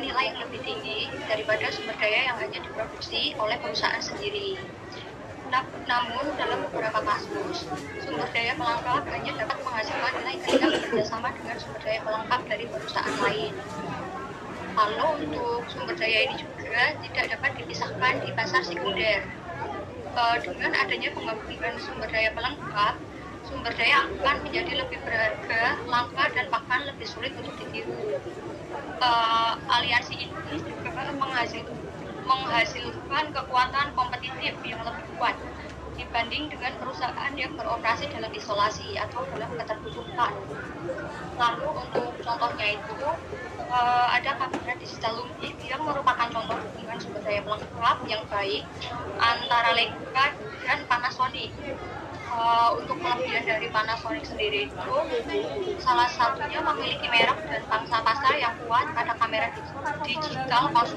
nilai yang lebih tinggi daripada sumber daya yang hanya diproduksi oleh perusahaan sendiri. Namun, dalam beberapa kasus, sumber daya pelengkap hanya dapat menghasilkan nilai ketika bekerjasama dengan sumber daya pelengkap dari perusahaan lain. Lalu untuk sumber daya ini juga tidak dapat dipisahkan di pasar sekunder. E, dengan adanya penggabungan sumber daya pelengkap, sumber daya akan menjadi lebih berharga, langka, dan bahkan lebih sulit untuk ditiru. Uh, aliansi ini juga menghasil, menghasilkan kekuatan kompetitif yang lebih kuat dibanding dengan perusahaan yang beroperasi dalam isolasi atau dalam ketertutupan. Lalu untuk contohnya itu uh, ada kamera digital Lumik yang merupakan contoh hubungan sumber daya pelengkap yang baik antara Leica dan Panasonic uh, untuk kelebihan dari Panasonic sendiri itu salah satunya memiliki merek dan pangsa kuat kamera digital